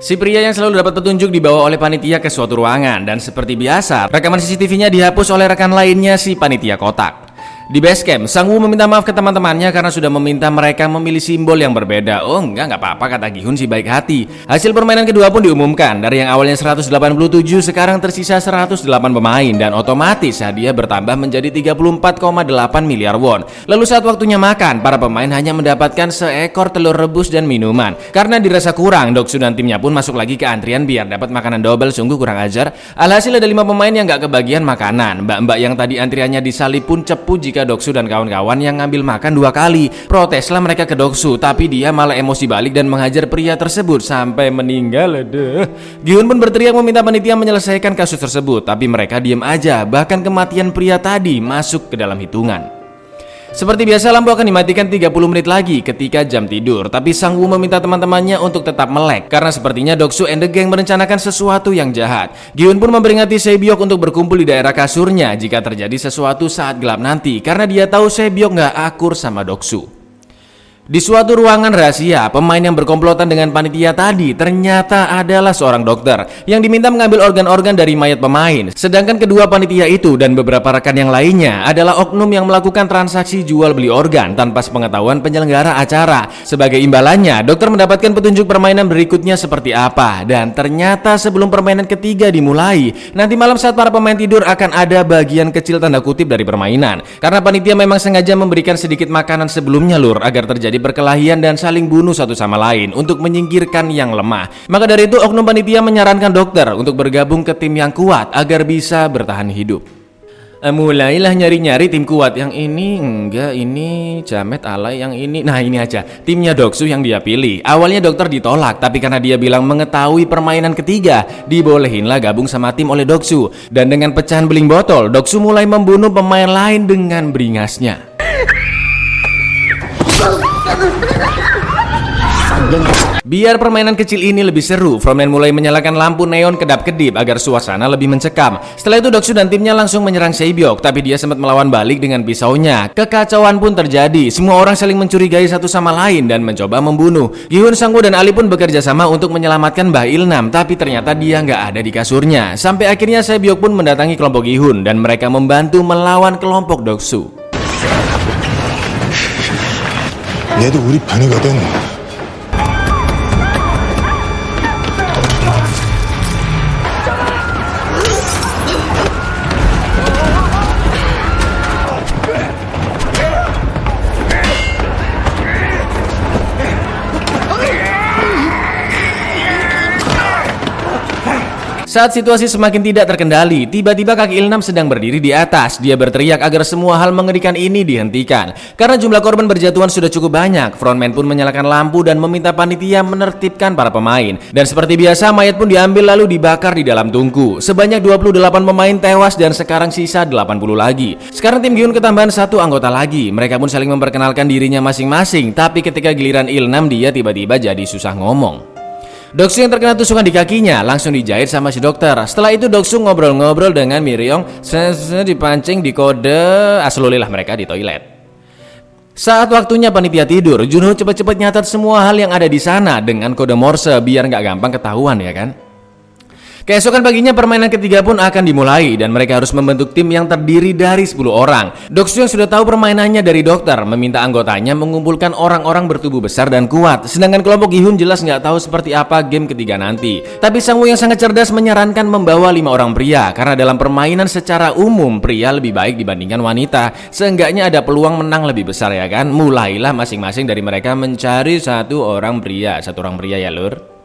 Si pria yang selalu dapat petunjuk dibawa oleh panitia ke suatu ruangan dan seperti biasa, rekaman CCTV-nya dihapus oleh rekan lainnya si panitia kotak. Di base camp, Sang Woo meminta maaf ke teman-temannya karena sudah meminta mereka memilih simbol yang berbeda. Oh enggak, enggak apa-apa kata Gihun si baik hati. Hasil permainan kedua pun diumumkan. Dari yang awalnya 187 sekarang tersisa 108 pemain dan otomatis hadiah bertambah menjadi 34,8 miliar won. Lalu saat waktunya makan, para pemain hanya mendapatkan seekor telur rebus dan minuman. Karena dirasa kurang, Doksu dan timnya pun masuk lagi ke antrian biar dapat makanan double sungguh kurang ajar. Alhasil ada lima pemain yang nggak kebagian makanan. Mbak-mbak yang tadi antriannya disalip pun cepu jika ketika Doksu dan kawan-kawan yang ngambil makan dua kali. Proteslah mereka ke Doksu, tapi dia malah emosi balik dan menghajar pria tersebut sampai meninggal. Aduh. Gihun pun berteriak meminta panitia menyelesaikan kasus tersebut, tapi mereka diam aja. Bahkan kematian pria tadi masuk ke dalam hitungan. Seperti biasa lampu akan dimatikan 30 menit lagi ketika jam tidur. Tapi Sang Woo meminta teman-temannya untuk tetap melek Karena sepertinya Doksu and the gang merencanakan sesuatu yang jahat. Gyun pun memperingati Sebyok untuk berkumpul di daerah kasurnya Jika terjadi sesuatu saat gelap nanti Karena dia tahu Sebyok nggak akur sama Doksu di suatu ruangan rahasia, pemain yang berkomplotan dengan panitia tadi ternyata adalah seorang dokter yang diminta mengambil organ-organ dari mayat pemain. Sedangkan kedua panitia itu dan beberapa rekan yang lainnya adalah oknum yang melakukan transaksi jual beli organ tanpa sepengetahuan penyelenggara acara. Sebagai imbalannya, dokter mendapatkan petunjuk permainan berikutnya seperti apa dan ternyata sebelum permainan ketiga dimulai, nanti malam saat para pemain tidur akan ada bagian kecil tanda kutip dari permainan. Karena panitia memang sengaja memberikan sedikit makanan sebelumnya lur agar terjadi berkelahian dan saling bunuh satu sama lain untuk menyingkirkan yang lemah. Maka dari itu oknum panitia menyarankan dokter untuk bergabung ke tim yang kuat agar bisa bertahan hidup. Eh, mulailah nyari-nyari tim kuat. Yang ini enggak ini Jamet alay yang ini. Nah ini aja. Timnya Doksu yang dia pilih. Awalnya dokter ditolak tapi karena dia bilang mengetahui permainan ketiga dibolehinlah gabung sama tim oleh Doksu. Dan dengan pecahan beling botol Doksu mulai membunuh pemain lain dengan beringasnya Biar permainan kecil ini lebih seru, Frontman mulai menyalakan lampu neon kedap-kedip agar suasana lebih mencekam. Setelah itu Doksu dan timnya langsung menyerang Seibyok, tapi dia sempat melawan balik dengan pisaunya. Kekacauan pun terjadi, semua orang saling mencurigai satu sama lain dan mencoba membunuh. Gihun, Sangwoo, dan Ali pun bekerja sama untuk menyelamatkan Mbah Ilnam, tapi ternyata dia nggak ada di kasurnya. Sampai akhirnya Seibyok pun mendatangi kelompok Gihun dan mereka membantu melawan kelompok Doksu. 얘도 우리 편이거든. Saat situasi semakin tidak terkendali, tiba-tiba kaki Ilnam sedang berdiri di atas. Dia berteriak agar semua hal mengerikan ini dihentikan. Karena jumlah korban berjatuhan sudah cukup banyak, frontman pun menyalakan lampu dan meminta panitia menertibkan para pemain. Dan seperti biasa, mayat pun diambil lalu dibakar di dalam tungku. Sebanyak 28 pemain tewas dan sekarang sisa 80 lagi. Sekarang tim Gyun ketambahan satu anggota lagi. Mereka pun saling memperkenalkan dirinya masing-masing, tapi ketika giliran Ilnam dia tiba-tiba jadi susah ngomong. Doksu yang terkena tusukan di kakinya langsung dijahit sama si dokter. Setelah itu Doksu ngobrol-ngobrol dengan Miryong, dipancing di kode aslulilah mereka di toilet. Saat waktunya panitia tidur, Junho cepat-cepat nyatat semua hal yang ada di sana dengan kode Morse biar nggak gampang ketahuan ya kan. Keesokan paginya permainan ketiga pun akan dimulai dan mereka harus membentuk tim yang terdiri dari 10 orang. Doksu yang sudah tahu permainannya dari dokter meminta anggotanya mengumpulkan orang-orang bertubuh besar dan kuat. Sedangkan kelompok Gihun jelas nggak tahu seperti apa game ketiga nanti. Tapi Sang Woo yang sangat cerdas menyarankan membawa lima orang pria karena dalam permainan secara umum pria lebih baik dibandingkan wanita. Seenggaknya ada peluang menang lebih besar ya kan. Mulailah masing-masing dari mereka mencari satu orang pria, satu orang pria ya lur.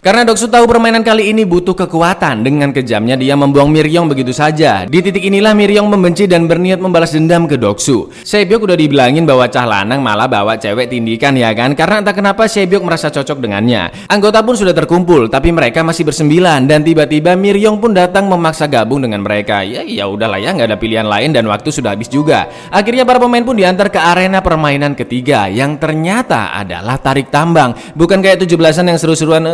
Karena Doksu tahu permainan kali ini butuh kekuatan, dengan kejamnya dia membuang Miryong begitu saja. Di titik inilah Miryong membenci dan berniat membalas dendam ke Doksu. Sebyok udah dibilangin bahwa cah lanang malah bawa cewek tindikan ya kan? Karena entah kenapa Sebyok merasa cocok dengannya. Anggota pun sudah terkumpul, tapi mereka masih bersembilan dan tiba-tiba Miryong pun datang memaksa gabung dengan mereka. Ya ya udahlah ya, nggak ada pilihan lain dan waktu sudah habis juga. Akhirnya para pemain pun diantar ke arena permainan ketiga yang ternyata adalah tarik tambang. Bukan kayak 17-an yang seru-seruan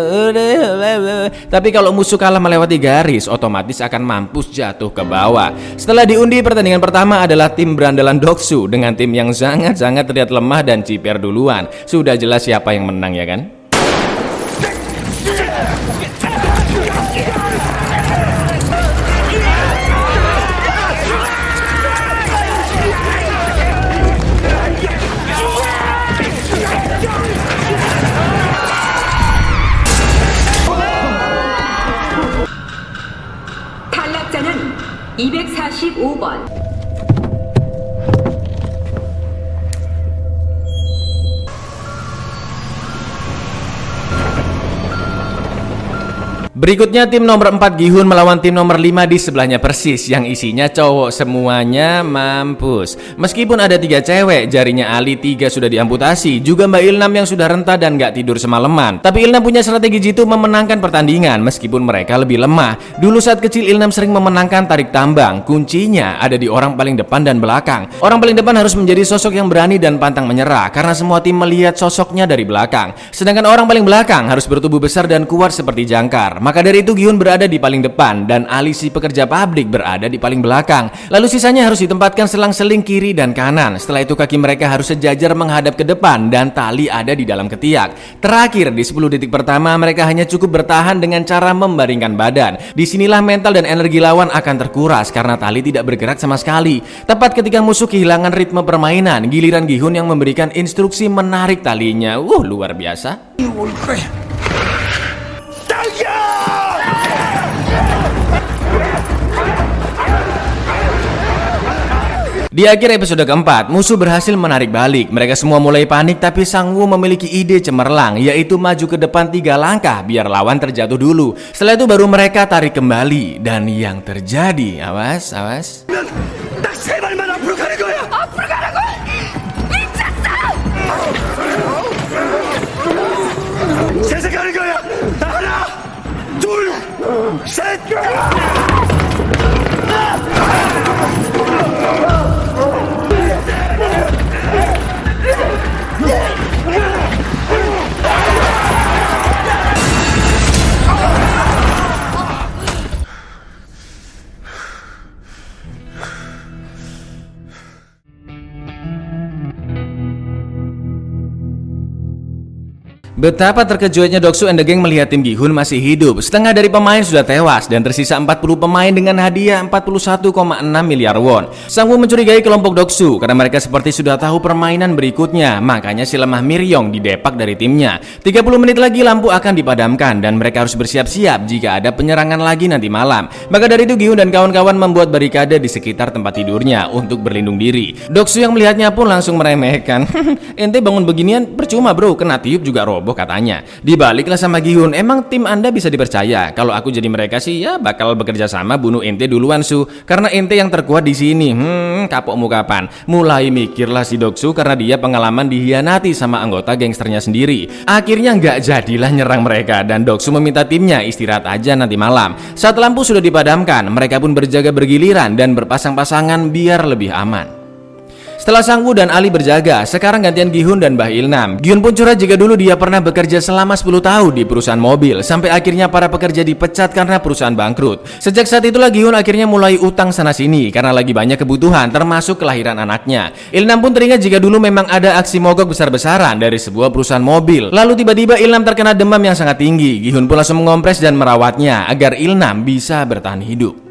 tapi kalau musuh kalah melewati garis, otomatis akan mampus jatuh ke bawah. Setelah diundi, pertandingan pertama adalah tim berandalan Doksu dengan tim yang sangat-sangat terlihat lemah dan ciper duluan. Sudah jelas siapa yang menang ya kan? 245번 Berikutnya tim nomor 4 Gihun melawan tim nomor 5 di sebelahnya persis yang isinya cowok semuanya mampus. Meskipun ada tiga cewek, jarinya Ali tiga sudah diamputasi, juga Mbak Ilnam yang sudah renta dan gak tidur semalaman. Tapi Ilnam punya strategi jitu memenangkan pertandingan meskipun mereka lebih lemah. Dulu saat kecil Ilnam sering memenangkan tarik tambang, kuncinya ada di orang paling depan dan belakang. Orang paling depan harus menjadi sosok yang berani dan pantang menyerah karena semua tim melihat sosoknya dari belakang. Sedangkan orang paling belakang harus bertubuh besar dan kuat seperti jangkar. Maka dari itu Giun berada di paling depan dan Ali si pekerja pabrik berada di paling belakang. Lalu sisanya harus ditempatkan selang-seling kiri dan kanan. Setelah itu kaki mereka harus sejajar menghadap ke depan dan tali ada di dalam ketiak. Terakhir di 10 detik pertama mereka hanya cukup bertahan dengan cara membaringkan badan. Di sinilah mental dan energi lawan akan terkuras karena tali tidak bergerak sama sekali. Tepat ketika musuh kehilangan ritme permainan, giliran Gihun yang memberikan instruksi menarik talinya. Uh, luar biasa. Di akhir episode keempat, musuh berhasil menarik balik. Mereka semua mulai panik, tapi Sang Wu memiliki ide cemerlang, yaitu maju ke depan tiga langkah biar lawan terjatuh dulu. Setelah itu baru mereka tarik kembali. Dan yang terjadi, awas, awas. Get out! Betapa terkejutnya Doksu and the Gang melihat tim Gihun masih hidup. Setengah dari pemain sudah tewas dan tersisa 40 pemain dengan hadiah 41,6 miliar won. Sang Woo mencurigai kelompok Doksu karena mereka seperti sudah tahu permainan berikutnya. Makanya si lemah Miryong didepak dari timnya. 30 menit lagi lampu akan dipadamkan dan mereka harus bersiap-siap jika ada penyerangan lagi nanti malam. Maka dari itu Gihun dan kawan-kawan membuat barikade di sekitar tempat tidurnya untuk berlindung diri. Doksu yang melihatnya pun langsung meremehkan. Ente bangun beginian percuma bro, kena tiup juga roboh katanya. Dibaliklah sama Gihun, emang tim anda bisa dipercaya? Kalau aku jadi mereka sih ya bakal bekerja sama bunuh ente duluan su, karena ente yang terkuat di sini. Hmm, kapokmu kapan? Mulai mikirlah si Doksu karena dia pengalaman dihianati sama anggota gangsternya sendiri. Akhirnya nggak jadilah nyerang mereka dan Doksu meminta timnya istirahat aja nanti malam. Saat lampu sudah dipadamkan, mereka pun berjaga bergiliran dan berpasang-pasangan biar lebih aman. Setelah Sang Woo dan Ali berjaga, sekarang gantian Gihun dan Bah Ilnam. Gihun pun curhat jika dulu dia pernah bekerja selama 10 tahun di perusahaan mobil, sampai akhirnya para pekerja dipecat karena perusahaan bangkrut. Sejak saat itulah Gihun akhirnya mulai utang sana-sini karena lagi banyak kebutuhan, termasuk kelahiran anaknya. Ilnam pun teringat jika dulu memang ada aksi mogok besar-besaran dari sebuah perusahaan mobil. Lalu tiba-tiba Ilnam terkena demam yang sangat tinggi. Gihun pun langsung mengompres dan merawatnya agar Ilnam bisa bertahan hidup.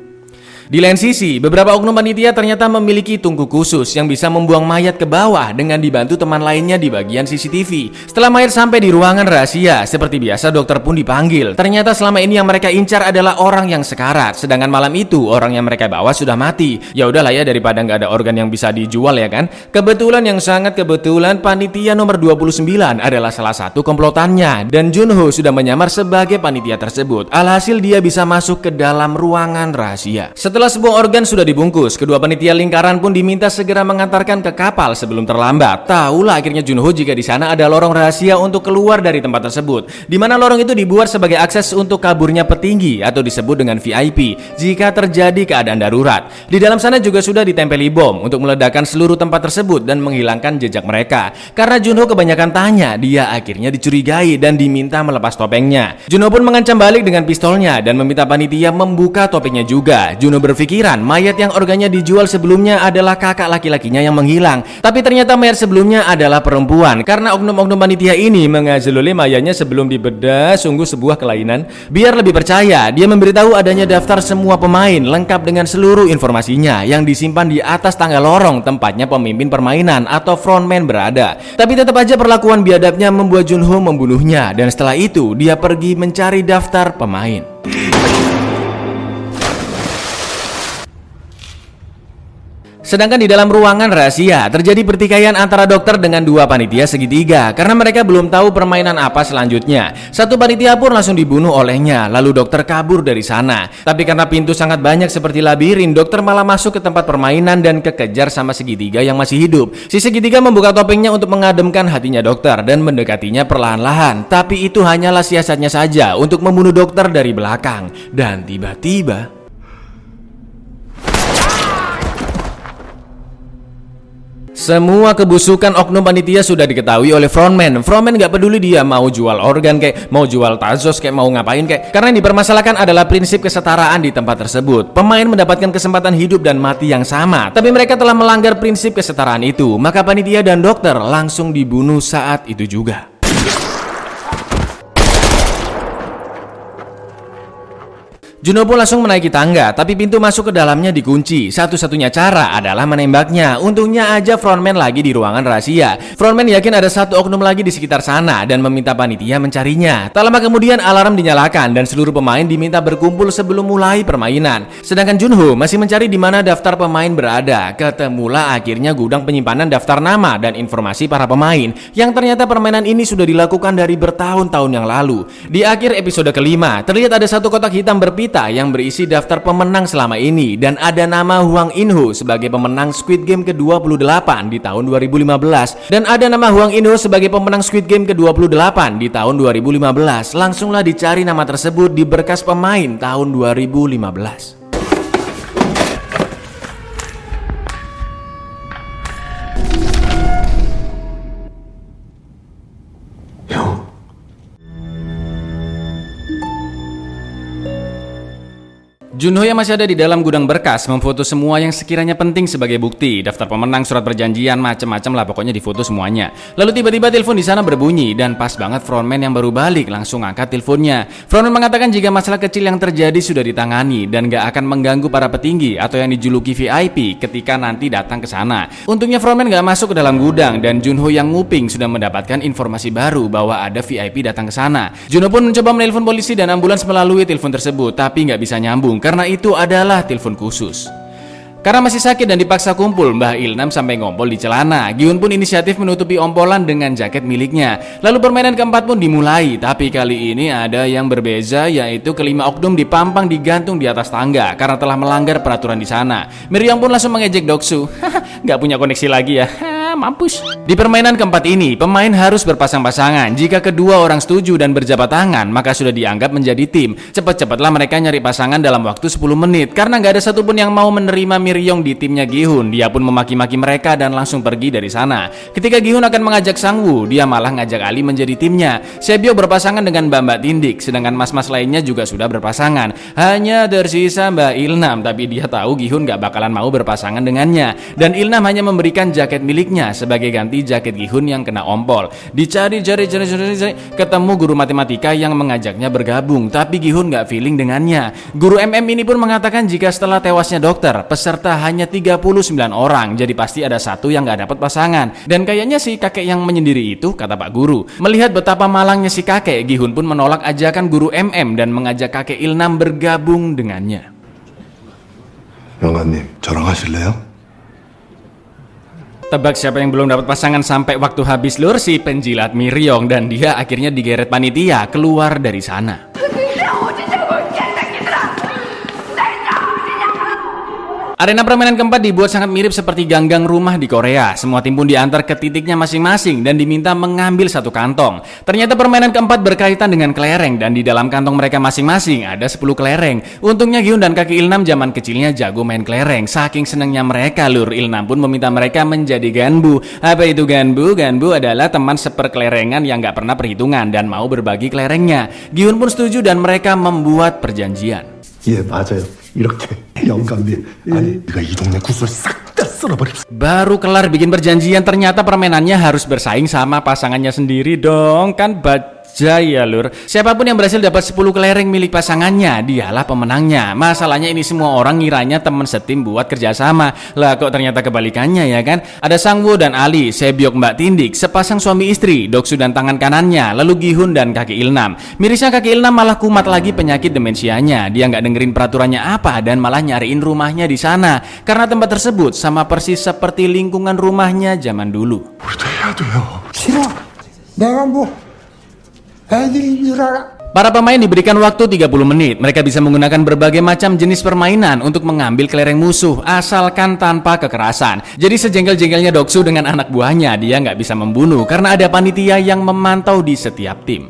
Di lain sisi, beberapa oknum panitia ternyata memiliki tungku khusus yang bisa membuang mayat ke bawah dengan dibantu teman lainnya di bagian CCTV. Setelah mayat sampai di ruangan rahasia, seperti biasa dokter pun dipanggil. Ternyata selama ini yang mereka incar adalah orang yang sekarat, sedangkan malam itu orang yang mereka bawa sudah mati. Ya udahlah ya daripada nggak ada organ yang bisa dijual ya kan. Kebetulan yang sangat kebetulan panitia nomor 29 adalah salah satu komplotannya dan Junho sudah menyamar sebagai panitia tersebut. Alhasil dia bisa masuk ke dalam ruangan rahasia. Setelah sebuah organ sudah dibungkus, kedua panitia lingkaran pun diminta segera mengantarkan ke kapal sebelum terlambat. Tahulah akhirnya Junho jika di sana ada lorong rahasia untuk keluar dari tempat tersebut, di mana lorong itu dibuat sebagai akses untuk kaburnya petinggi atau disebut dengan VIP jika terjadi keadaan darurat. Di dalam sana juga sudah ditempeli bom untuk meledakkan seluruh tempat tersebut dan menghilangkan jejak mereka. Karena Junho kebanyakan tanya, dia akhirnya dicurigai dan diminta melepas topengnya. Junho pun mengancam balik dengan pistolnya dan meminta panitia membuka topengnya juga. Juno berpikiran mayat yang organnya dijual sebelumnya adalah kakak laki-lakinya yang menghilang. Tapi ternyata mayat sebelumnya adalah perempuan. Karena oknum-oknum panitia ini mengazululi mayatnya sebelum dibedah sungguh sebuah kelainan. Biar lebih percaya, dia memberitahu adanya daftar semua pemain lengkap dengan seluruh informasinya yang disimpan di atas tangga lorong tempatnya pemimpin permainan atau frontman berada. Tapi tetap aja perlakuan biadabnya membuat Junho membunuhnya dan setelah itu dia pergi mencari daftar pemain. Sedangkan di dalam ruangan rahasia terjadi pertikaian antara dokter dengan dua panitia segitiga karena mereka belum tahu permainan apa selanjutnya. Satu panitia pun langsung dibunuh olehnya, lalu dokter kabur dari sana. Tapi karena pintu sangat banyak seperti labirin, dokter malah masuk ke tempat permainan dan kekejar sama segitiga yang masih hidup. Si segitiga membuka topengnya untuk mengademkan hatinya dokter dan mendekatinya perlahan-lahan. Tapi itu hanyalah siasatnya saja untuk membunuh dokter dari belakang. Dan tiba-tiba Semua kebusukan oknum panitia sudah diketahui oleh frontman. Frontman gak peduli dia mau jual organ kayak, mau jual tazos kayak, mau ngapain kayak. Karena yang dipermasalahkan adalah prinsip kesetaraan di tempat tersebut. Pemain mendapatkan kesempatan hidup dan mati yang sama. Tapi mereka telah melanggar prinsip kesetaraan itu. Maka panitia dan dokter langsung dibunuh saat itu juga. Juno pun langsung menaiki tangga, tapi pintu masuk ke dalamnya dikunci. Satu-satunya cara adalah menembaknya. Untungnya aja frontman lagi di ruangan rahasia. Frontman yakin ada satu oknum lagi di sekitar sana dan meminta panitia mencarinya. Tak lama kemudian alarm dinyalakan dan seluruh pemain diminta berkumpul sebelum mulai permainan. Sedangkan Junho masih mencari di mana daftar pemain berada. Ketemulah akhirnya gudang penyimpanan daftar nama dan informasi para pemain yang ternyata permainan ini sudah dilakukan dari bertahun-tahun yang lalu. Di akhir episode kelima, terlihat ada satu kotak hitam berpita yang berisi daftar pemenang selama ini dan ada nama Huang Inho sebagai pemenang Squid Game ke-28 di tahun 2015 dan ada nama Huang Inho sebagai pemenang Squid Game ke-28 di tahun 2015. Langsunglah dicari nama tersebut di berkas pemain tahun 2015. Junho yang masih ada di dalam gudang berkas memfoto semua yang sekiranya penting sebagai bukti, daftar pemenang, surat perjanjian, macam-macam lah pokoknya difoto semuanya. Lalu tiba-tiba telepon di sana berbunyi dan pas banget frontman yang baru balik langsung angkat teleponnya. Frontman mengatakan jika masalah kecil yang terjadi sudah ditangani dan gak akan mengganggu para petinggi atau yang dijuluki VIP ketika nanti datang ke sana. Untungnya frontman gak masuk ke dalam gudang dan Junho yang nguping sudah mendapatkan informasi baru bahwa ada VIP datang ke sana. Junho pun mencoba menelpon polisi dan ambulans melalui telepon tersebut tapi nggak bisa nyambung karena itu adalah telepon khusus. Karena masih sakit dan dipaksa kumpul, Mbah Ilnam sampai ngompol di celana. Giun pun inisiatif menutupi ompolan dengan jaket miliknya. Lalu permainan keempat pun dimulai, tapi kali ini ada yang berbeza yaitu kelima oknum dipampang digantung di atas tangga karena telah melanggar peraturan di sana. Miriam pun langsung mengejek Doksu. Nggak punya koneksi lagi ya mampus. Di permainan keempat ini, pemain harus berpasang-pasangan. Jika kedua orang setuju dan berjabat tangan, maka sudah dianggap menjadi tim. Cepat-cepatlah mereka nyari pasangan dalam waktu 10 menit, karena nggak ada satupun yang mau menerima Miryong di timnya Gihun. Dia pun memaki-maki mereka dan langsung pergi dari sana. Ketika Gihun akan mengajak Sangwoo, dia malah ngajak Ali menjadi timnya. Sebio berpasangan dengan Mbak Tindik, sedangkan mas-mas lainnya juga sudah berpasangan. Hanya tersisa Mbak Ilnam, tapi dia tahu Gihun nggak bakalan mau berpasangan dengannya. Dan Ilnam hanya memberikan jaket miliknya gurunya sebagai ganti jaket Gihun yang kena ompol. Dicari, cari, cari, cari, cari, ketemu guru matematika yang mengajaknya bergabung, tapi Gihun nggak feeling dengannya. Guru MM ini pun mengatakan jika setelah tewasnya dokter, peserta hanya 39 orang, jadi pasti ada satu yang nggak dapat pasangan. Dan kayaknya si kakek yang menyendiri itu, kata Pak Guru. Melihat betapa malangnya si kakek, Gihun pun menolak ajakan guru MM dan mengajak kakek Ilnam bergabung dengannya. 영감님, 저랑 하실래요? Tebak siapa yang belum dapat pasangan sampai waktu habis lur si penjilat Miryong dan dia akhirnya digeret panitia keluar dari sana. Arena permainan keempat dibuat sangat mirip seperti ganggang rumah di Korea. Semua tim pun diantar ke titiknya masing-masing dan diminta mengambil satu kantong. Ternyata permainan keempat berkaitan dengan kelereng dan di dalam kantong mereka masing-masing ada 10 kelereng. Untungnya Gyun dan kaki Ilnam zaman kecilnya jago main kelereng. Saking senangnya mereka, Lur Ilnam pun meminta mereka menjadi ganbu. Apa itu ganbu? Ganbu adalah teman seperkelerengan yang gak pernah perhitungan dan mau berbagi kelerengnya. Gyun pun setuju dan mereka membuat perjanjian. 예, 맞아요. 이렇게 영감님, 아니, 네가 이 동네 구슬 싹 다 쓸어버립시다. Baru kelar bikin perjanjian ternyata permainannya harus bersaing sama pasangannya sendiri dong kan baja ya lur. Siapa pun yang berhasil dapat 10 kelereng milik pasangannya dialah pemenangnya. Masalahnya ini semua orang ngiranya teman setim buat kerjasama Lah kok ternyata kebalikannya ya kan? Ada Sangwoo dan Ali, Sebyok Mbak Tindik, sepasang suami istri Doksu dan tangan kanannya, lalu Gihun dan kaki Ilnam. Mirisnya kaki Ilnam malah kumat lagi penyakit demensianya Dia nggak dengerin peraturannya apa dan malah nyariin rumahnya di sana. Karena tempat tersebut sama persis seperti lingkungan rumahnya zaman dulu Para pemain diberikan waktu 30 menit. Mereka bisa menggunakan berbagai macam jenis permainan untuk mengambil kelereng musuh, asalkan tanpa kekerasan. Jadi sejengkel-jengkelnya Doksu dengan anak buahnya, dia nggak bisa membunuh karena ada panitia yang memantau di setiap tim.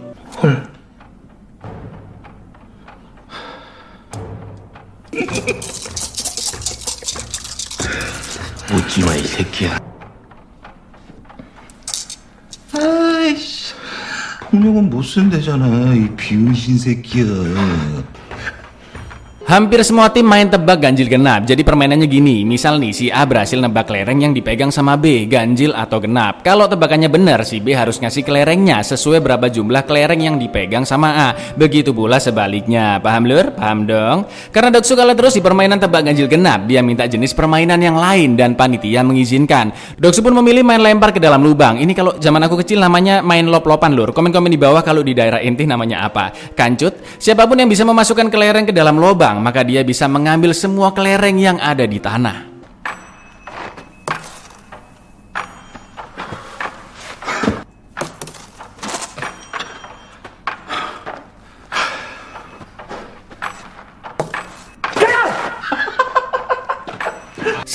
웃지 폭력은 못 쓴다잖아, 이 비은신 새끼야. Hampir semua tim main tebak ganjil genap. Jadi permainannya gini, misal nih si A berhasil nebak kelereng yang dipegang sama B, ganjil atau genap. Kalau tebakannya benar, si B harus ngasih kelerengnya sesuai berapa jumlah kelereng yang dipegang sama A. Begitu pula sebaliknya. Paham lur? Paham dong? Karena Doksu kalah terus di permainan tebak ganjil genap, dia minta jenis permainan yang lain dan panitia mengizinkan. Doksu pun memilih main lempar ke dalam lubang. Ini kalau zaman aku kecil namanya main lop-lopan lur. Komen-komen di bawah kalau di daerah inti namanya apa. Kancut, siapa pun yang bisa memasukkan kelereng ke dalam lubang, maka dia bisa mengambil semua kelereng yang ada di tanah.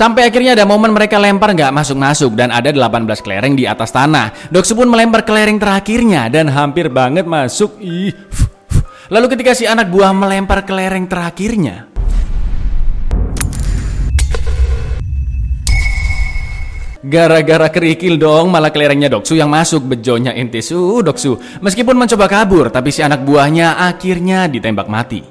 Sampai akhirnya ada momen mereka lempar nggak masuk-masuk dan ada 18 kelereng di atas tanah. Doksu pun melempar kelereng terakhirnya dan hampir banget masuk. Ih. Lalu ketika si anak buah melempar kelereng terakhirnya, Gara-gara kerikil dong malah kelerengnya Doksu yang masuk bejonya ente su Doksu. Meskipun mencoba kabur tapi si anak buahnya akhirnya ditembak mati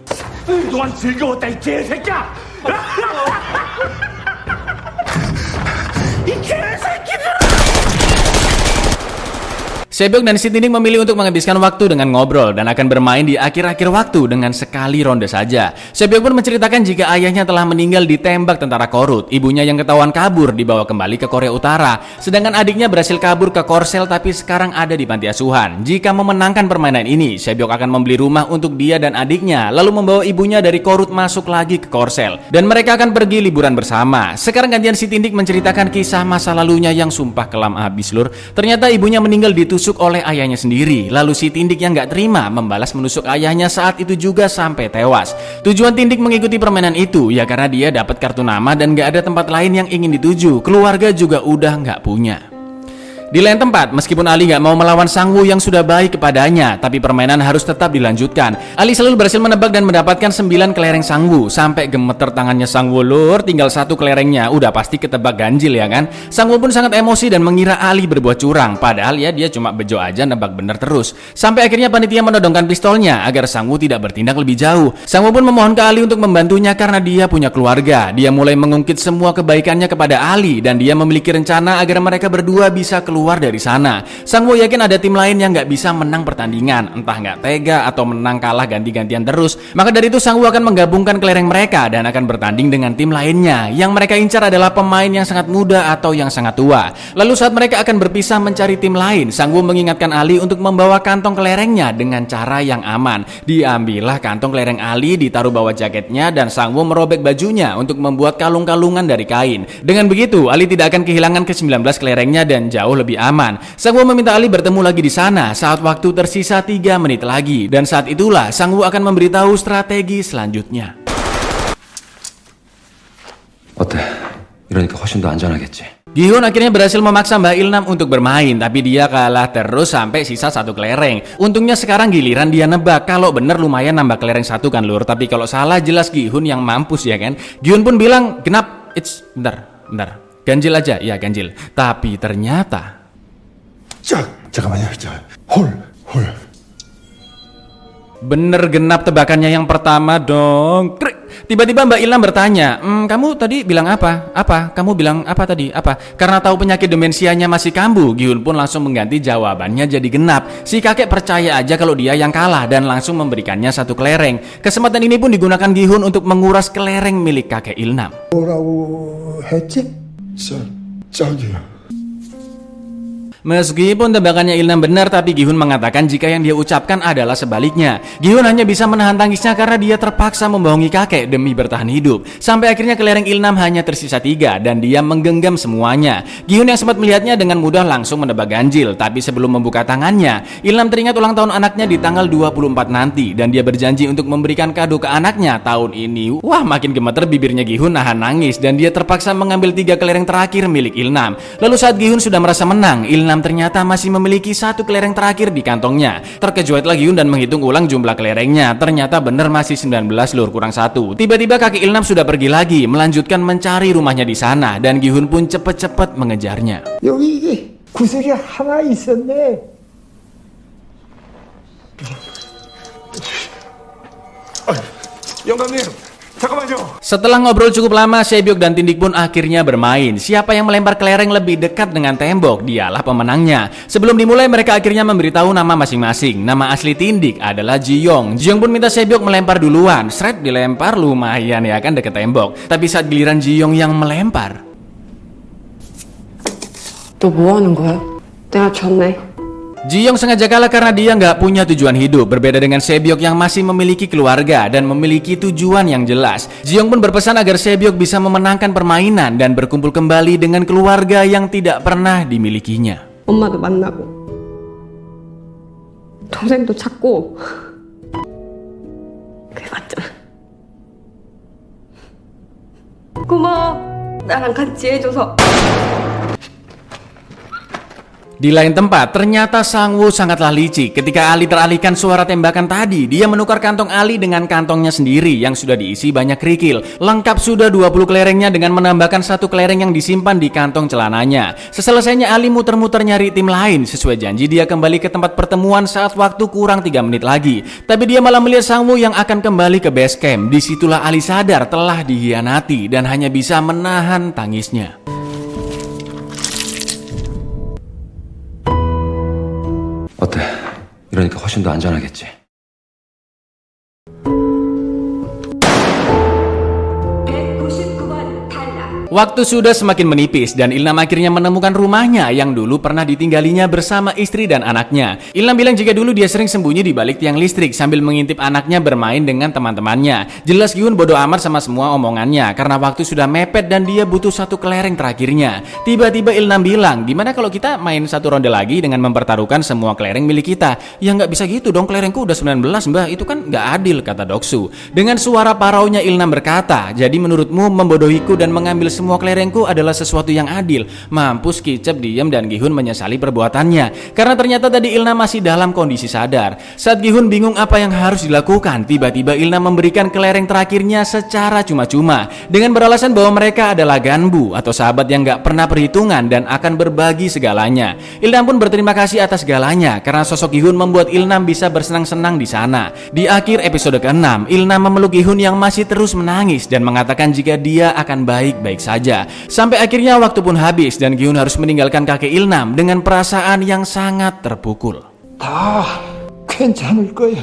Sebyok dan Sitining memilih untuk menghabiskan waktu dengan ngobrol dan akan bermain di akhir-akhir waktu dengan sekali ronde saja. Sebyok pun menceritakan jika ayahnya telah meninggal ditembak tentara Korut, ibunya yang ketahuan kabur dibawa kembali ke Korea Utara, sedangkan adiknya berhasil kabur ke Korsel tapi sekarang ada di panti asuhan. Jika memenangkan permainan ini, Sebyok akan membeli rumah untuk dia dan adiknya, lalu membawa ibunya dari Korut masuk lagi ke Korsel, dan mereka akan pergi liburan bersama. Sekarang gantian Sitindik menceritakan kisah masa lalunya yang sumpah kelam abis lur. Ternyata ibunya meninggal ditusuk oleh ayahnya sendiri. Lalu si Tindik yang gak terima membalas menusuk ayahnya saat itu juga sampai tewas. Tujuan Tindik mengikuti permainan itu ya karena dia dapat kartu nama dan gak ada tempat lain yang ingin dituju. Keluarga juga udah gak punya. Di lain tempat, meskipun Ali nggak mau melawan Sang Woo yang sudah baik kepadanya, tapi permainan harus tetap dilanjutkan. Ali selalu berhasil menebak dan mendapatkan 9 kelereng Sang Woo. Sampai gemeter tangannya Sang Woo lur, tinggal satu kelerengnya. Udah pasti ketebak ganjil ya kan? Sang Woo pun sangat emosi dan mengira Ali berbuat curang. Padahal ya dia cuma bejo aja nebak bener terus. Sampai akhirnya panitia menodongkan pistolnya agar Sang Woo tidak bertindak lebih jauh. Sang Woo pun memohon ke Ali untuk membantunya karena dia punya keluarga. Dia mulai mengungkit semua kebaikannya kepada Ali dan dia memiliki rencana agar mereka berdua bisa keluar keluar dari sana. Sang Woo yakin ada tim lain yang nggak bisa menang pertandingan, entah nggak tega atau menang kalah ganti-gantian terus. Maka dari itu Sang Woo akan menggabungkan kelereng mereka dan akan bertanding dengan tim lainnya. Yang mereka incar adalah pemain yang sangat muda atau yang sangat tua. Lalu saat mereka akan berpisah mencari tim lain, Sang Woo mengingatkan Ali untuk membawa kantong kelerengnya dengan cara yang aman. Diambillah kantong kelereng Ali, ditaruh bawah jaketnya dan Sang Woo merobek bajunya untuk membuat kalung-kalungan dari kain. Dengan begitu, Ali tidak akan kehilangan ke-19 kelerengnya dan jauh lebih lebih aman. Sang Wu meminta Ali bertemu lagi di sana saat waktu tersisa 3 menit lagi dan saat itulah Sang Wu akan memberitahu strategi selanjutnya. 어때? 이러니까 훨씬 더 안전하겠지. Gihun akhirnya berhasil memaksa Mbak Ilnam untuk bermain, tapi dia kalah terus sampai sisa satu kelereng. Untungnya sekarang giliran dia nebak. Kalau bener lumayan nambah kelereng satu kan lur, tapi kalau salah jelas Gihun yang mampus ya kan. Gihun pun bilang genap, it's bentar, bentar. Ganjil aja, ya ganjil. Tapi ternyata 짝 잠깐만요 홀 홀. Bener genap tebakannya yang pertama dong. Tiba-tiba Mbak Ilham bertanya, ehm, kamu tadi bilang apa? Apa? Kamu bilang apa tadi? Apa? Karena tahu penyakit demensianya masih kambuh, Gihun pun langsung mengganti jawabannya jadi genap. Si kakek percaya aja kalau dia yang kalah dan langsung memberikannya satu kelereng. Kesempatan ini pun digunakan Gihun untuk menguras kelereng milik kakek Ilnam. 뭐라고 했지? Meskipun tebakannya Ilham benar, tapi Gihun mengatakan jika yang dia ucapkan adalah sebaliknya. Gihun hanya bisa menahan tangisnya karena dia terpaksa membohongi kakek demi bertahan hidup. Sampai akhirnya kelereng Ilnam hanya tersisa tiga dan dia menggenggam semuanya. Gihun yang sempat melihatnya dengan mudah langsung menebak ganjil, tapi sebelum membuka tangannya, Ilnam teringat ulang tahun anaknya di tanggal 24 nanti dan dia berjanji untuk memberikan kado ke anaknya tahun ini. Wah, makin gemeter bibirnya Gihun nahan nangis dan dia terpaksa mengambil tiga kelereng terakhir milik Ilnam. Lalu saat Gihun sudah merasa menang, Ilnam Ilnam ternyata masih memiliki satu kelereng terakhir di kantongnya. Terkejuatlah Yun dan menghitung ulang jumlah kelerengnya. Ternyata benar masih 19 lur kurang satu. Tiba-tiba kaki Ilnam sudah pergi lagi, melanjutkan mencari rumahnya di sana dan Gihun pun cepat-cepat mengejarnya. 여기 이게 구석에 하나 있었네. 영감님 잠깐만요. Setelah ngobrol cukup lama, Sebyok dan Tindik pun akhirnya bermain. Siapa yang melempar kelereng lebih dekat dengan tembok, dialah pemenangnya. Sebelum dimulai, mereka akhirnya memberitahu nama masing-masing. Nama asli Tindik adalah Jiyong. Jiyong pun minta Sebyok melempar duluan. Shred dilempar lumayan ya kan deket tembok. Tapi saat giliran Jiyong yang melempar, 너 뭐 하는 거야? 내가 졌네. Jiyong sengaja kalah karena dia nggak punya tujuan hidup, berbeda dengan Sebyok yang masih memiliki keluarga dan memiliki tujuan yang jelas. Jiyong pun berpesan agar Sebyok bisa memenangkan permainan dan berkumpul kembali dengan keluarga yang tidak pernah dimilikinya. 엄마도 만나고 동생도 찾고 그게 맞잖아. 고마워. 나랑 같이 해줘서. Di lain tempat, ternyata Sang Woo sangatlah licik. Ketika Ali teralihkan suara tembakan tadi, dia menukar kantong Ali dengan kantongnya sendiri yang sudah diisi banyak kerikil. Lengkap sudah 20 kelerengnya dengan menambahkan satu kelereng yang disimpan di kantong celananya. Seselesainya Ali muter-muter nyari tim lain. Sesuai janji dia kembali ke tempat pertemuan saat waktu kurang 3 menit lagi. Tapi dia malah melihat Sang Woo yang akan kembali ke base camp. Di situlah Ali sadar telah dihianati dan hanya bisa menahan tangisnya. 이러니까 훨씬 더 안전하겠지. Waktu sudah semakin menipis dan Ilham akhirnya menemukan rumahnya yang dulu pernah ditinggalinya bersama istri dan anaknya. Ilham bilang jika dulu dia sering sembunyi di balik tiang listrik sambil mengintip anaknya bermain dengan teman-temannya. Jelas Gyun bodoh amat sama semua omongannya karena waktu sudah mepet dan dia butuh satu kelereng terakhirnya. Tiba-tiba Ilham bilang, gimana kalau kita main satu ronde lagi dengan mempertaruhkan semua kelereng milik kita? Ya nggak bisa gitu dong, kelerengku udah 19 mbah, itu kan nggak adil kata Doksu. Dengan suara paraunya Ilham berkata, jadi menurutmu membodohiku dan mengambil semua kelerengku adalah sesuatu yang adil. Mampus Kicep diam dan Gihun menyesali perbuatannya. Karena ternyata tadi Ilna masih dalam kondisi sadar. Saat Gihun bingung apa yang harus dilakukan, tiba-tiba Ilna memberikan kelereng terakhirnya secara cuma-cuma. Dengan beralasan bahwa mereka adalah ganbu atau sahabat yang gak pernah perhitungan dan akan berbagi segalanya. Ilna pun berterima kasih atas segalanya karena sosok Gihun membuat Ilna bisa bersenang-senang di sana. Di akhir episode ke-6, Ilna memeluk Gihun yang masih terus menangis dan mengatakan jika dia akan baik-baik saja. Sampai akhirnya waktu pun habis dan Giun harus meninggalkan kakek Ilnam dengan perasaan yang sangat terpukul. 다 괜찮을 거야.